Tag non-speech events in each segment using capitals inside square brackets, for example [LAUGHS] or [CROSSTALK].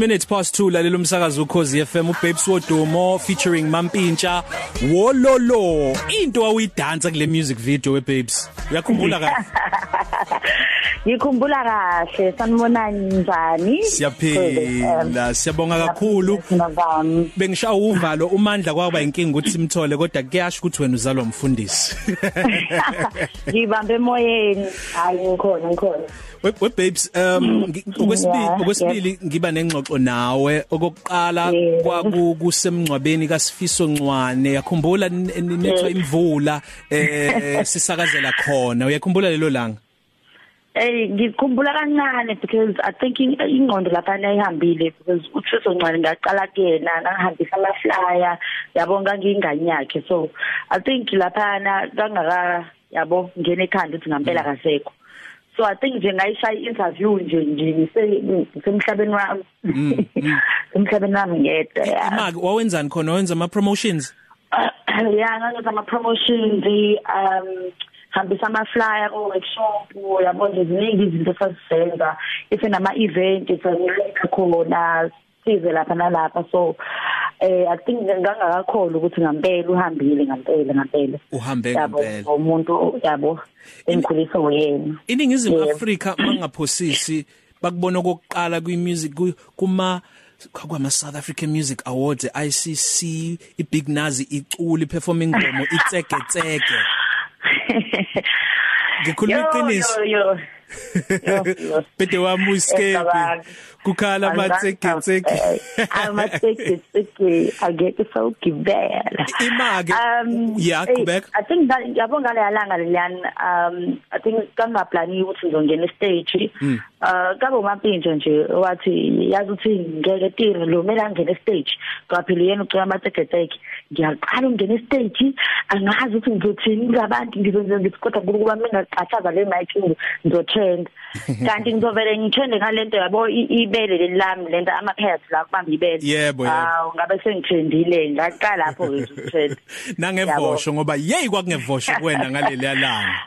18 minutes past 2 lalela umsakazo ukhozi FM uBabes Wodumo featuring Mampintsha wololo. Into awuyidansa kule music video weBabes. Uyakhumbula kahle [LAUGHS] [LAUGHS] Ngikhumbula kahle sanibona njani? Siyaphila siyabonga kakhulu. Bengishaya uvalo umandla kwaba inkingi ukuthi simthole kodwa kuyasho ukuthi wena uzalwa umfundisi. [LAUGHS] Ngibambe emoyeni. Hayi ngikhona ngikhona. We babes um okwesibili okwesibili ngiba nengxoxo nawe. Okokuqala kwaku kusemncwabeni kaSifiso Ncwane yakhumbula nethwa imvula eh [LAUGHS] sisakazela khona. Uyakhumbula lelo langa? Eh ngikhumbula kancane because I think ingqondo lapha ayihambile because uThixo ncane ngaqala kuyena ngahambisa ama flyer yabonga nginganyakhe so I think lapha na kangaka yabo ngene ekhanda ukuthi ngempela kasekho so i think nje ngayishaya interview nje nje semhlabeni wami. Mm, mm. [LAUGHS] emhlabeni wami ngedwa imaki wawenzani khona? Wenza ama promotions [CLEARS THROAT] yeah ngenza ama promotions um hambisa ama flyer ko workshop yabo nje ziningi izinto sasizenza ife nama event sasiyenza khona size lapha nalapha. So eh i think ngangakakholwa ukuthi ngempela uhambile ngempela ngempela uhambe ngempela umuntu yabo engikhulisa uyena iningizimu Afrika mangaphosisi bakubona okokuqala kwi music kuma kwama South African Music Awards ICC iBig Nazi iculi performing ngomo itseke tseke [LAUGHS] ngikhuluma iqiniso. [LAUGHS] Bede wami uskepe kukhala amatseke tseke amatseke tseke ageke sawugibela. Imake yeah qhubeka i think that yabonga le yalanga leliyani um i think kangaplani ukuthi ngizongena stage uh kabe umampintsho nje wathi yazi ukuthi ngeke tire lo mela ngene stage kwaphela yena ucela amatseke tseke ngiyaqala ukungena stage angazi ukuthi ngizothini ngabantu ngizonza ngithi kodwa kuba mina ngaqathaza le mic ngizotrend [LAUGHS] kanti ngizovele ngithende ngalento yabo ibele lelami lento ama pairs la kubamba ibele. Yebo hawo ngabe sengithendile ngaqala lapho ke utrend [LAUGHS] nangevosho ngoba yey kwakungevosho kuwena ngaleli yalanga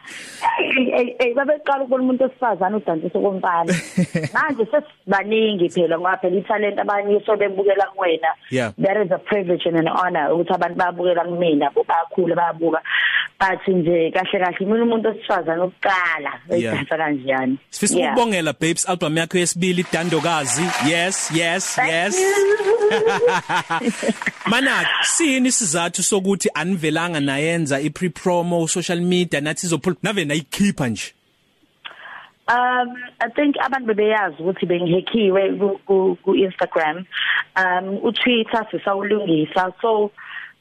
eh babeqala ukubona umuntu osifazana udansisa komfana. [LAUGHS] Manje sesibaningi phela ngoba phela italent abanye so bebukela kuwena. There is a privilege and an honor ukuthi abantu babukela kumina bakhulu bayabuka. Bathi nje kahle kahle mina umuntu osifazana oqala eyidansa kanjani sifisa ukubongela babes album yakho yesibili dandokazi. Yes yes yes. [LAUGHS] mana sini sizathu sokuthi anivelanga nayenza i pre promo social media nathi izophula nave nayikhipha nje? Um I think abantu bebeyazi ukuthi bengihekhiwe ku ku Instagram. Um u Twitter sisawulungisa. So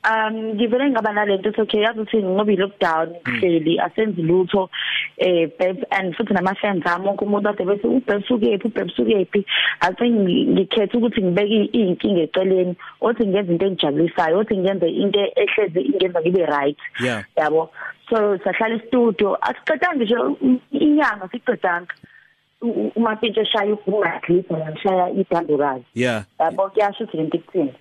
um ngivele ngaba nalento ethi okay yazi ukuthi ngoba i-lockdown hleli asenzi lutho eh and futhi nama fans ami wonke umuntu ade bethi ubhesukephi ubhesukephi i think ngikhetha ukuthi ngibeke inkinga eceleni othi ngenza into engijabulisayo othi ngenze into ehlezi ingenza ngibe right. Yabo. So sahlala e-studio. Asiqedanga ngisho inyanga siqedanga umapintsho eshaya ukhuluma clip ngishaya idandokazi yeah. Yabo kuyasho ukuthi lento ikuthini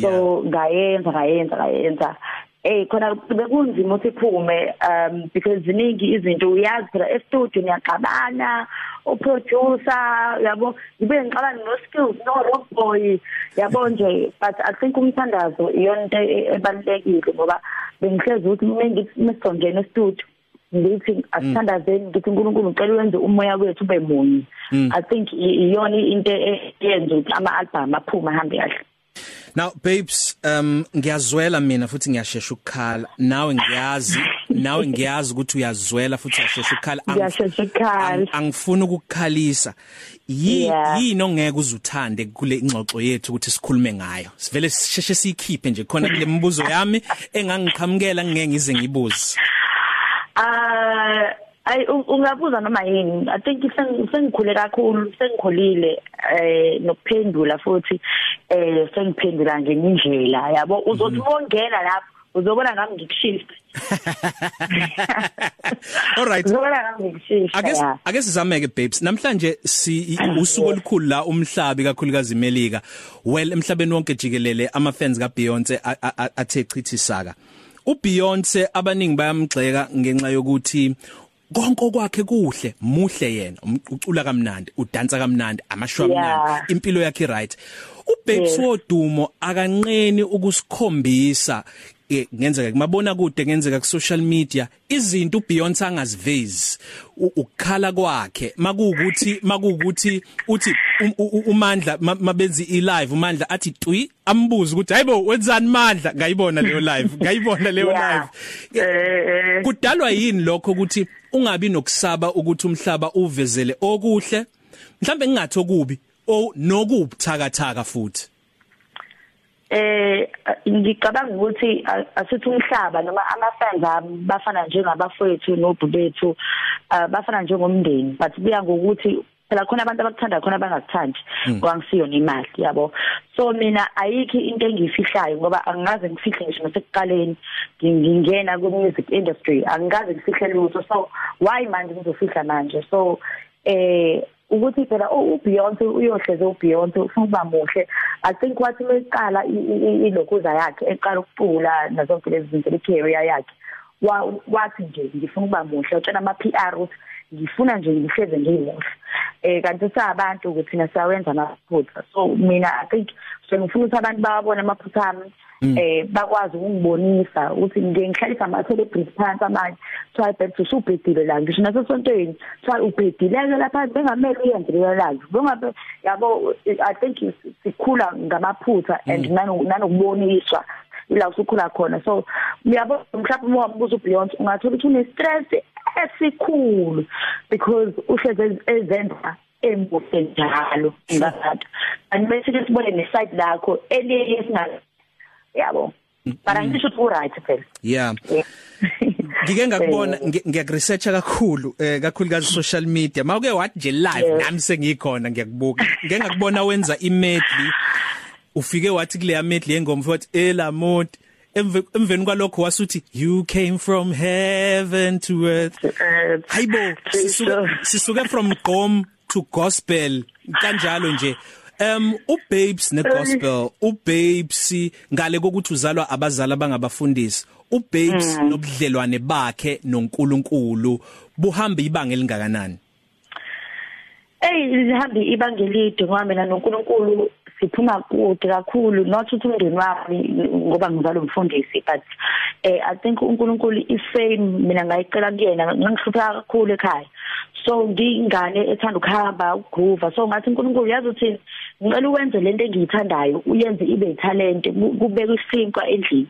so ngayenza ngayenza ngayenza. Eh khona bekunzima ukuthi iphume um because ziningi izinto uyazi phela e-studio niyaxabana uproducer yabo ngibe ngiqabana no skills no rock boy. Yabo nje but i think umthandazo iyonto ebalekile ngoba bengihlezi ukuthi mengithi mesongena e-studio ngithi asithandazeni ngithi uNkulunkulu ngicela wenze umoya wethu ube munye. I think iyona into eyenza ukuthi ama album aphuma ahambe kahle. Now babes um ngiyazwela mina futhi ngiyashesha ukukhala. Nawe ngiyazi nawe ngiyazi ukuthi uyazwela futhi uyashesha ukukhala. Ngiyashesha ukukhala. angifuni ukukhalisa yini ongeke uzuthande kule ingxoxo yethu ukuthi sikhulume ngayo? Sivele sisheshe siyikhiphe nje khona kule mibuzo yami engangiqhamukela ngeke ngize ngibuze. Ah ay ungabuza noma yini? I think sengikhule kakhulu sengikhulile eh nokuphendula futhi eh sengiphendula ngenyindlela yabo? Uzothi wongena lapho uzobona ngami [LAUGHS] uzobona ngami ngikushift ake ake sizameke babes. Namhlanje si usuku olukhulu la umhlabi kakhulukazi Melika. Well emhlabeni wonke jikelele ama fans ka Beyonce athe chithi saka. uBeyonce abaningi bayamgxeka ngenxa yokuthi konke okwakhe kuhle muhle yena ucula kamnandi udansa kamnandi amashwa amnandi impilo yakhe right. Ubabes wodumo akanqeni ukusikhombisa ngenzeka kumabona kude ngenzeka ku social media izinto uBeyonce angazivezi. Ukukhala kwakhe makuukuthi makuukuthi uthi uMandla mabenzi i-live uMandla athi twi ambuza ukuthi hayibo wenzani Mandla? Ngayibona leyo live [LAUGHS] ngayibona leyo live. Eh, eh. kudalwa yini lokho ukuthi ungabi nokusaba ukuthi umhlaba uvezele okuhle? Mhlambe ngingathi okubi o nokubuthakathaka futhi. Eh ngicabanga ukuthi asithi umhlaba noma amafans bafana njengabafowethu nobubethu bafana njengomndeni but kuya ngokuthi phela khona abantu abakuthanda khona abangakuthandi hmm. kwangisiyona imali yabo. So mina ayikho into engiyifihlayo ngoba angaze ngifihle ngisho nasekuqaleni ngingena ku music industry angikaze ngifihle lutho so why manje ngizofihla manje? So eh ukuthi phela uBeyonce uyohleze uBeyonce ufuna ukuba muhle. I think wathi meqala ilokuza yakhe eqala ukucula nazonke lezi zinto icareer yakhe wathi nje ngifuna ukuba muhle utshela ama PR ukuthi ngifuna nje ngihleze ngimuhle eh kanti sabantu ukuthi thina siyawenza amaphutha. So mina i think ngifuna ukuthi abantu bawabone amaphutha ami Mm. eh bakwazi ukungibonisa ukuthi ngike ngihlalisa ama celebrity phansi amanye. Try back to subhedile la ngisho nasesontweni. Try ubhedileke lapha bengamele uyenze leyo live bongabe yabo i think sikhula ngamaphutha and mm. nanokuboniswa ila usukhula khona. So uyabo mhlawumbe uma wabuza uBeyonce ungathola ukuthi une stress esikhulu because uhleze ezenza emuhle njalo ngabantu anibese sibone neside lakho eliye singazi. Yabo. Bara ngisho ukuthi uright phela. Yeah. Ngike ngakubona ngiyakuresearcha kakhulu eh kakhulukazi social media. Mawuke wathi nje live nami sengikhona ngiyakubuka. Ngeke ngakubona wenza imedley ufike wathi kule medley yengoma futhi elamont emveni kwalokho wasuthi you came from heaven to earth. Hayibo sisuke sisuke from gqom to gospel. Kanjalo nje. Um uBabes negospel uBabes ngale kokuthi uzalwa abazali abangabafundisi uBabes mm. nobudlelwane bakhe noNkulunkulu buhamba ibanga elingakanani? Ey lihambi ibanga elide ngoba mina noNkulunkulu siphuma kude kakhulu. Not ukuthi umndeni wami ngoba ngizalwa umfundisi but eh i think uNkulunkulu ifame mina ngayicela kuyena ngangihlupha kakhulu ekhaya. So ngingane ethanda ukuhamba ukugroove so ngathi uNkulunkulu yazi uthini? Ngicela ukwenze lento engiyithandayo uyenze ibe talent kubeka isinkwa endlini.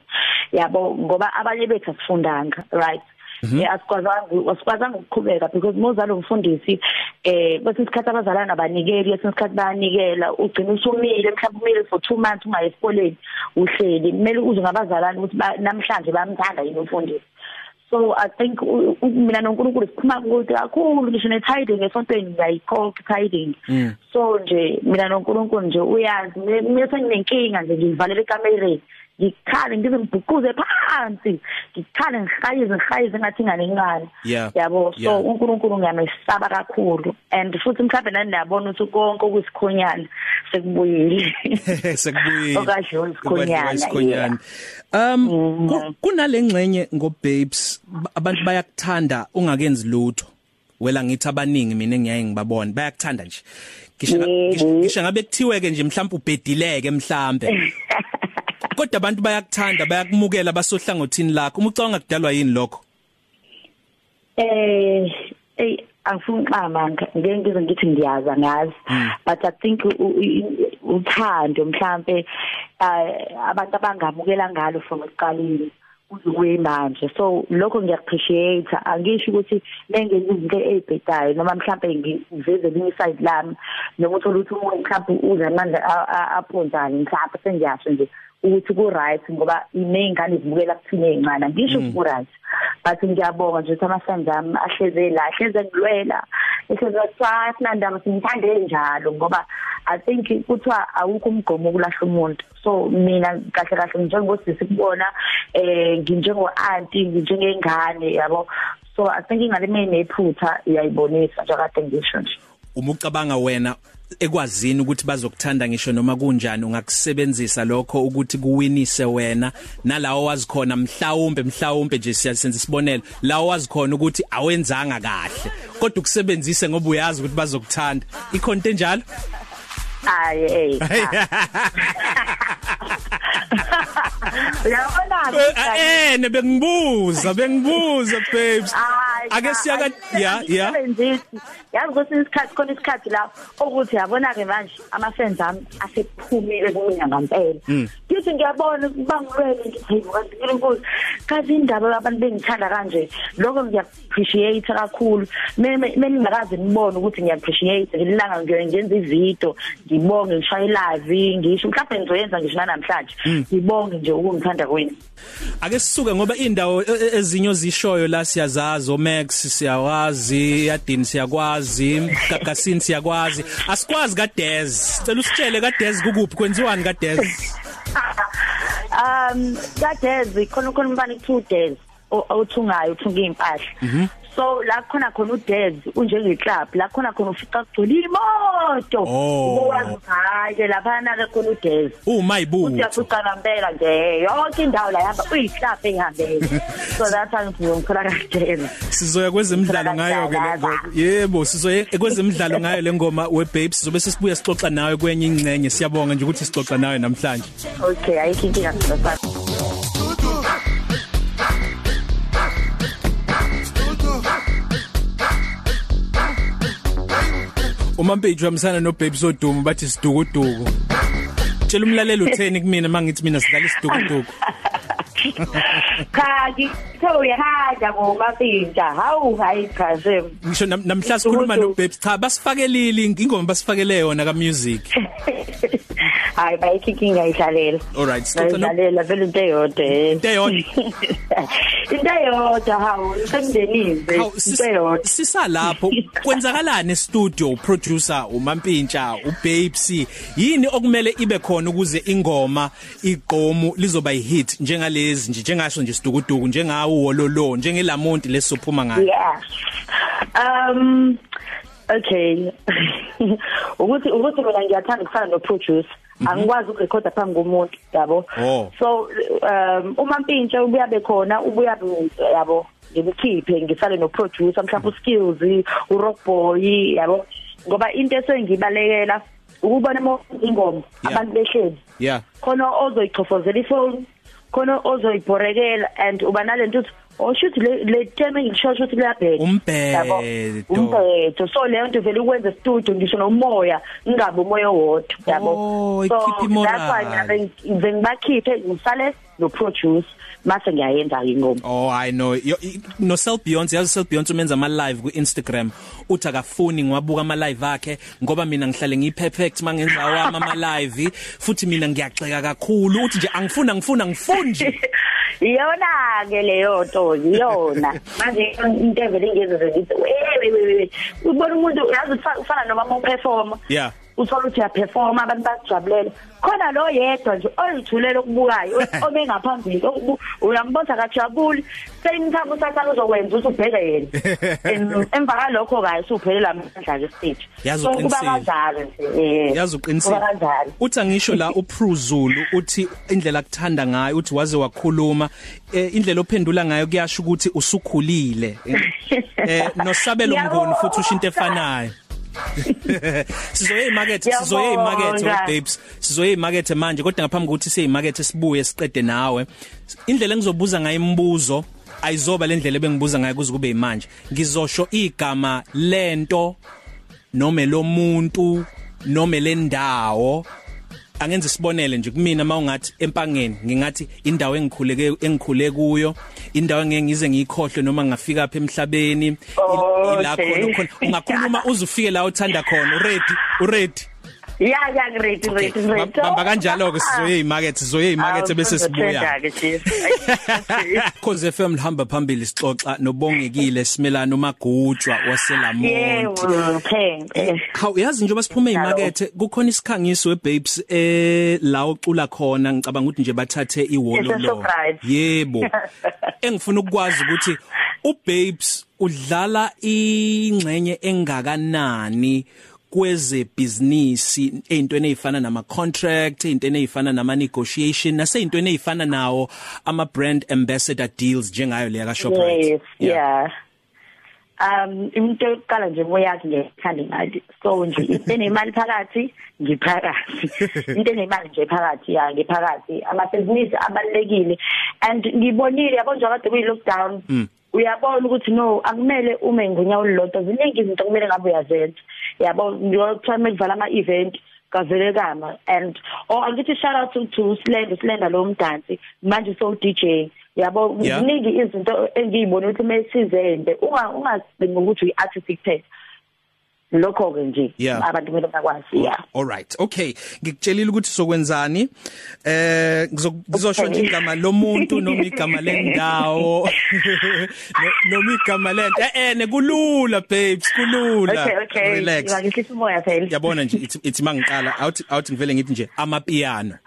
Yabo ngoba abanye bethu asifundanga right? Mhm. eh asikwazanga asikwazanga ukuqhubeka because mozalo umfundisi eh bese isikhathi abazalana abanikeli esikhathi bayanikela. Ugcina usumile mhlawumbe umile for 2 months ungayi esikoleni uhleli. Kumele uze ngabazalana ukuthi namhlanje bayamthanda yini umfundisi. So i think mina noNkulunkulu siphuma kude kakhulu ngisho ne-tiding esontweni ngiyayikholwa tiding. Mm. so nje mina noNkulunkulu nje uyazi mina senginenkinga nje ngivalele ekamereni. Ngikhale ngize ngibhuquze phansi ngikhale ngihayize ngihayize ngathi ngane ngane yabo so uNkulunkulu ngiyamesaba kakhulu and futhi mhlawumbe nani niyabona ukuthi konke okusikhonyana sekubuyile. [LAUGHS] Sekubuyile. Okadliwa isikhonyana um mm-hmm. kunalengcenye ngo babes abantu bayakuthanda ungakenzi lutho? Wela ngithi abaningi mina engiyaye ngibabone bayakuthanda nje. Ngisho ngisho ngabe kuthiwe ke nje mhlawumbe ubhedileke mhlawumbe [LAUGHS] kodwa abantu bayakuthanda bayakumukela basohlangothini lakho. Uma ucabanga kudalwa yini lokho? Eh ey angifuni uqama ngeke ngize ngithi ngiyaza ngazi hmm. but i think uthando mhlambe abantu abangamukela ngalo from ekuqaleni kuzukuye manje. So lokho ngiyaappreciate angisho ukuthi nengenza izinto ezibhedayo noma mhlambe ngiveze linye side lami noma uthola ukuthi umuntu mhlambe uza amandla aphonzana mhlambe sengiyasho nje. Ukuthi ku right ngoba ineyingane zibukela kuthina ezincane ngisho ku right but ngiyabonga nje ukuthi amasanzi ami ahleze la ahleze ngilwela ehleze kwathi nandaba simthande njalo ngoba i think kuthiwa awukho umgomo kulahla umuntu. So mina kahle kahle njengosisi kubona eh nginjengo auntie nginjengengane yabo. So i think ingane mayinephutha iyayibonisa nje kade ngisho nje. Uma ucabanga wena ekwazini ukuthi bazokuthanda ngisho noma kunjani ungakusebenzisa lokho ukuthi kuwinise wena. Nalawo wazi khona mhlawumbe mhlawumbe nje siyasenza isibonelo lawo wazi khona ukuthi awenzanga kahle. Kodwa ukusebenzise ngoba uyazi ukuthi bazokuthanda. Ikhonto enjalo? Hayi hey. Uyabona eh ne bengibuza bengibuza babes. Ake siyaka ya ya. Yazi ukuthi isikhathi khona isikhathi la ukuthi yabona ke manje ama fans ami asephumile kumina ngempela ngithi ngiyabona bangilwele ngithi hayibo kanti nkulunkulu kazi indaba abantu bengithanda kanje lokho ngiya appreciate kakhulu meningakaze nibone ukuthi ngiya appreciate ngelanga ngiyenza ivideo ngibonge ngishaye live ngisho mhlawumbe ngizoyenza ngisho namhlanje ngibonge nje ukungithanda kwenu. Ake sisuke ngoba indawo e, e, ezinyo zishoyo la siyazazi omax siyawazi yadini siyakwazi. Gagasini siyakwazi. Asikwazi kadez. Cela usitshele kadez kukuphi? Kwenziwani kadez? [LAUGHS] Um kadez khona khona mbani 2 days othungayo uthunga impahla mhm. So la khona khona uDez unjenge club la khona khona ufica kugcwele imoto. Ukwazi oh. hayi lapha na ke khona uDez uma ibu uyafuqa ngempela nje yonke indawo la yahamba uyiclub ehambele [LAUGHS] so that's how ngiyongikhola kaDez sizoya kwezemidlalo ngayo ke yebo sizoya kwezemidlalo ngayo le ngoma we babes sizobe sesibuya sixoxa nawe kwenye ingcenye siyabonga nje ukuthi sixoxa nawe namhlanje. Okay ayikho inkinga sibasa uMampage wamsana no Babes Odumo bathi sidukuduku. Tshela umlaleli utheni kumina mangithi mina sidlala isidukuduku? Cha ngithe uyahanja ngomapintsha hawu hayi cha sem ngisho namhla sikhuluma no babes cha basifakelile ingoma basifakele yona ka music [LAUGHS] hayi bayikiki ngiyidlalela alright ngiyidlalela vele into eyodwa into eyodwa into eyodwa hawu semndenini into eyodwa sisalapho [LAUGHS] kwenzakalani studio producer uMampintsha uBabes yini okumele ibe khona ukuze ingoma igqomu lizoba yihit njengalezi nje njengasho nje sidukuduku njengawo wololo njengelamonti lesizophuma ngayo? Yes. Um okay. [LAUGHS] Ukuthi ukuthi mina ngiyathanda ukufana no producer mhm. Angikwazi ukurekhoda phambi komuntu yabo? Oh. so um uma mpintshe ubuya bekhona ubuya yabo ngibukhiphe ngisale no producer mhlawumbe skills u rock boy yabo? Ngoba into esengibalekela ukubona ingoma abantu behleli yeah. Khona ozoyichofozela ifoni khona ozoyibhorekela and uba nalento uthi oshuthi le le theme ngishosho ukuthi liyabheka. Umbhedo umbhedo so leyo nto vele ukwenza studio ngisho nomoya ingabe umoya wodwa yabo. Oh ikhiphi moral that's why ngibakhiphe ngisale no produce mase ngiyayenza ingoma oh i know. Yo, no self beyond yazi self beyond umenza ama live ku Instagram uthi akafuni ngiwabuka ama live akhe ngoba mina ngihlale ngi perfect mangenza wami ama live futhi mina ngiyaxeka kakhulu. Uthi nje angifuna ngifuna ngifuni nje. [LAUGHS] Iyona ke leyo nto iyona manje into evele ngeze ngithi wewe ubona umuntu yazi ufana noma uma uperforma. Yeah. Uthola ukuthi uyaperforma abantu bajabulela khona lo yedwa nje oyithulela okubukayo [LAUGHS] obengaphambili uyambona kajabuli seyimthamba usathana uzokwenza ukuthi ubheke yena. Emva kalokho kaye usuphelela amandla nje stage. So kuba kanjalo nje yazi uqinisile. uthi angisho la uPruzulu uthi indlela akuthanda ngayo uthi waze wakhuluma indlela ophendula ngayo kuyasho ukuthi usukhulile. Eh [LAUGHS] nosabelo mngoni futhi usho into efanayo. Sizoye emarket sizoye emarket babes. Sizoye emarket manje kodwa ngaphambi kokuthi siye emarket sibuye siqede nawe. Indlela engizobuza ngayo imibuzo ayizoba le ndlela ebengibuza ngayo kuze kube imanje ngizosho igama lento noma lomuntu noma lendawo angenza isibonele nje kumina mawungathi empangeni ngingathi indawo engikhuleke engikhule kuyo indawo engeke ngize ngiyikhohle noma ngafika apha emhlabeni ila khona khona. Ungakhuluma uzufike la uthanda khona uready uready. Ya ya great great great. Bamba kanjalo ke sizoye emarket sizoye emarket bese sibuya. [LAUGHS] Khoze FM lihamba phambili sixoxa nobongekile simelana umagujwa waselamonti phenge Hawu yazi njengoba siphume emarket kukhona isikhangiso webabes eh la ucula khona. Ngicabanga ukuthi nje bathathe iwolo lo yebo. [LAUGHS] Engifuna ukwazi ukuthi ubabes udlala ingxenye engakanani kweze business ezintweni ezifana nama contract ezintweni ezifana nama negotiation nasezintweni ezifana nawo ama brand ambassador deals njengayo leya ka Shoprite yes yeah, yeah. um into yokuqala nje moyazi ngethanda ngathi so nje into enemali phakathi ngiphakathi. Into enemali nje phakathi ya ngiphakathi. Ama business abalekile and ngibonile yabo nje kade kuyi lockdown mm. Uyabona ukuthi no akumele ume ngonyawo lodwa ziningi izinto kumele ngabe uyazenza. Yabo ngiyothiwa mekuvala ama event kavele kama and oh angithi shout out to, to Slender Slender lo mdansi manje so DJ yabo ziningi izinto engiyibona ukuthi mesizende unga ungacinga ukuthi uyi artist kuphela lokho ke nje abantu kumele bakwazi yeah. All right. Okay ngikutshelile ukuthi sokwenzani eh ngizosho nje igama lomuntu noma igama lendawo. [LAUGHS] Noma igama lento eh eh nekulula babes kulula. Okay okay. Relax. Ngikhifa umoya phela yabona nje ithi mangiqala out out ngivele ngithi nje amapiano.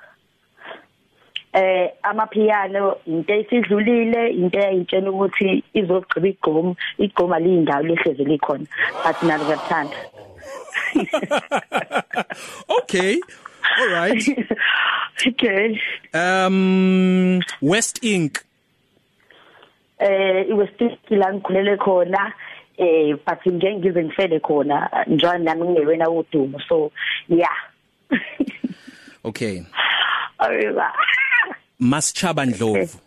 Eh amapiano into esidlulile into eyitshena ukuthi izogqiba igqom igqoma liyindawo lehleze likhona. But nalo kuyathanda [LAUGHS] okay all right. Okay. Um west ink eh iwest ink la ngikhulele khona eh but ngeke ngize ngifele khona njalo nami ngewena udumo so yeah. Okay. [LAUGHS] Ayiba Masichaba Ndlovu.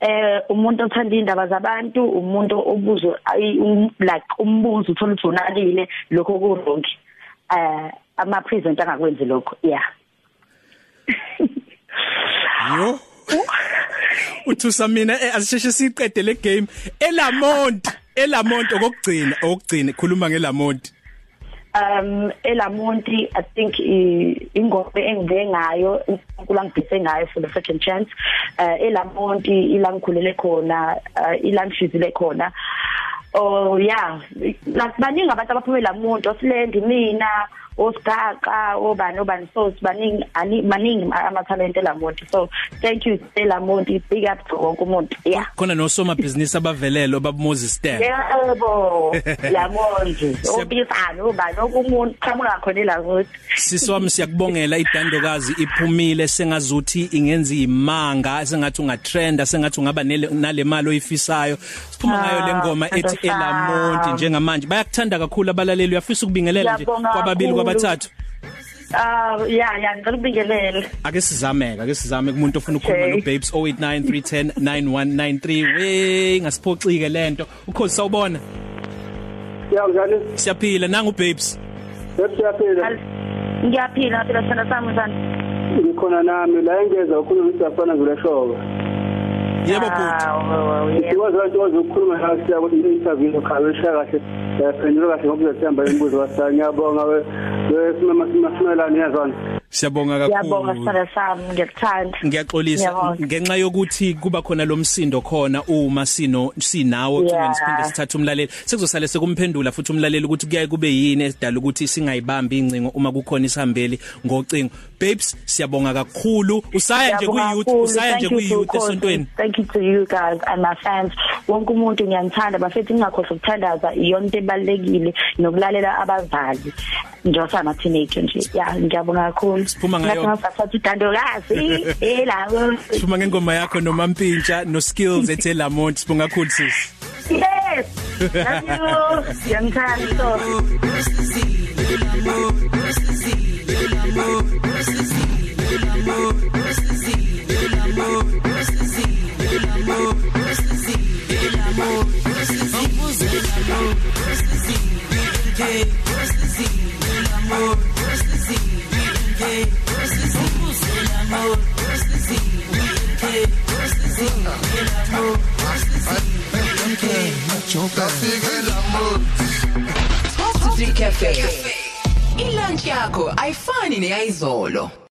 Eh umuntu othanda indaba zabantu umuntu obuzo like umbuzo uthola ukuthi unalile lokho kuronke eh ama present angakwenzi lokho yeah. Yo. Uthusa mina asisheshe siqede le game elamont elamont okugcina okugcina khuluma ngelamont um elamonti i think ingoma engibe ngayo unkulunkulu ngayo for the second chance. Uh elamonti ilangikhulele khona uh, ilangishizile khona. Oh yeah. Baningi abantu abaphume lamuntu osilendi mina osigaqa obani obani so sibaningi maningi amathalente lamonti so thank you elamonti big up to wonke umuntu. Yeah. Khona nosoma business abavelelo babumozi stand yebo [LAUGHS] lamonti obisana obani okumuntu qhamuka khona elamonti siswami siyakubongela idandokazi iphumile sengazuthi ingenza imanga sengathi ungatrenda sengathi ungaba nale mali oyifisayo. Siphuma ngayo lengoma ethi elamonti njengamanje. Bayakuthanda kakhulu abalaleli uyafisa ukubingelela nje kwababili kwabathathu Ah uh, yeah yeah ngicela ukubingelela. Ake sizameka ake sizame kumuntu ofuna ukukhuluma no babes 0893109193 we ngasiphoxike lento ukhozi sawubona? Yeah njani? Siyaphila. Nangu babes? Siyaphila. Ngiyaphila phela sana sami njani? Ngikhona nami. La engeza ukhuluma isafana ngule show Yebo bhuti. Ikwazi abantu ozokhuluma la siya ukuthi interview lokhawisha kahle yaphendula kahle ngokuzethemba imibuzo wasanya ngiyabonga we wesimama simasimela yazona Siyabonga kakhulu. Siyabonga sithanda sami ngiyakuthanda. Ngiyaxolisa ngenxa yokuthi kuba khona lo msindo khona uma sino sinawo cingweni siphinde sithatha umlaleli sekuzosale sekumphendula futhi umlaleli ukuthi kuyaye kube yini esidala ukuthi singayibambi incingo uma kukhona isihambeli ngocingo. Babes siyabonga kakhulu usaya nje ku youth usaya nje ku youth esontweni. Thank you to you guys and my fans. Wonke umuntu ngiyamthanda bafethi ngingakhohle ukuthandaza iyonto ebalekile nokulalela abazali. Njosa ama teenager nje. Yeah ngiyabonga kakhulu. Siphuma ngayo. Ngasathi udandokazi elawo. [LAUGHS] Siphuma ngengoma yakho noMampintsha no skills [LAUGHS] ethe Lamont sibonga kakhulu sis. Yes. Love you. Ngiyamthanda so. Coffee Cafe. Ilunch yakho ayifani neyizolo.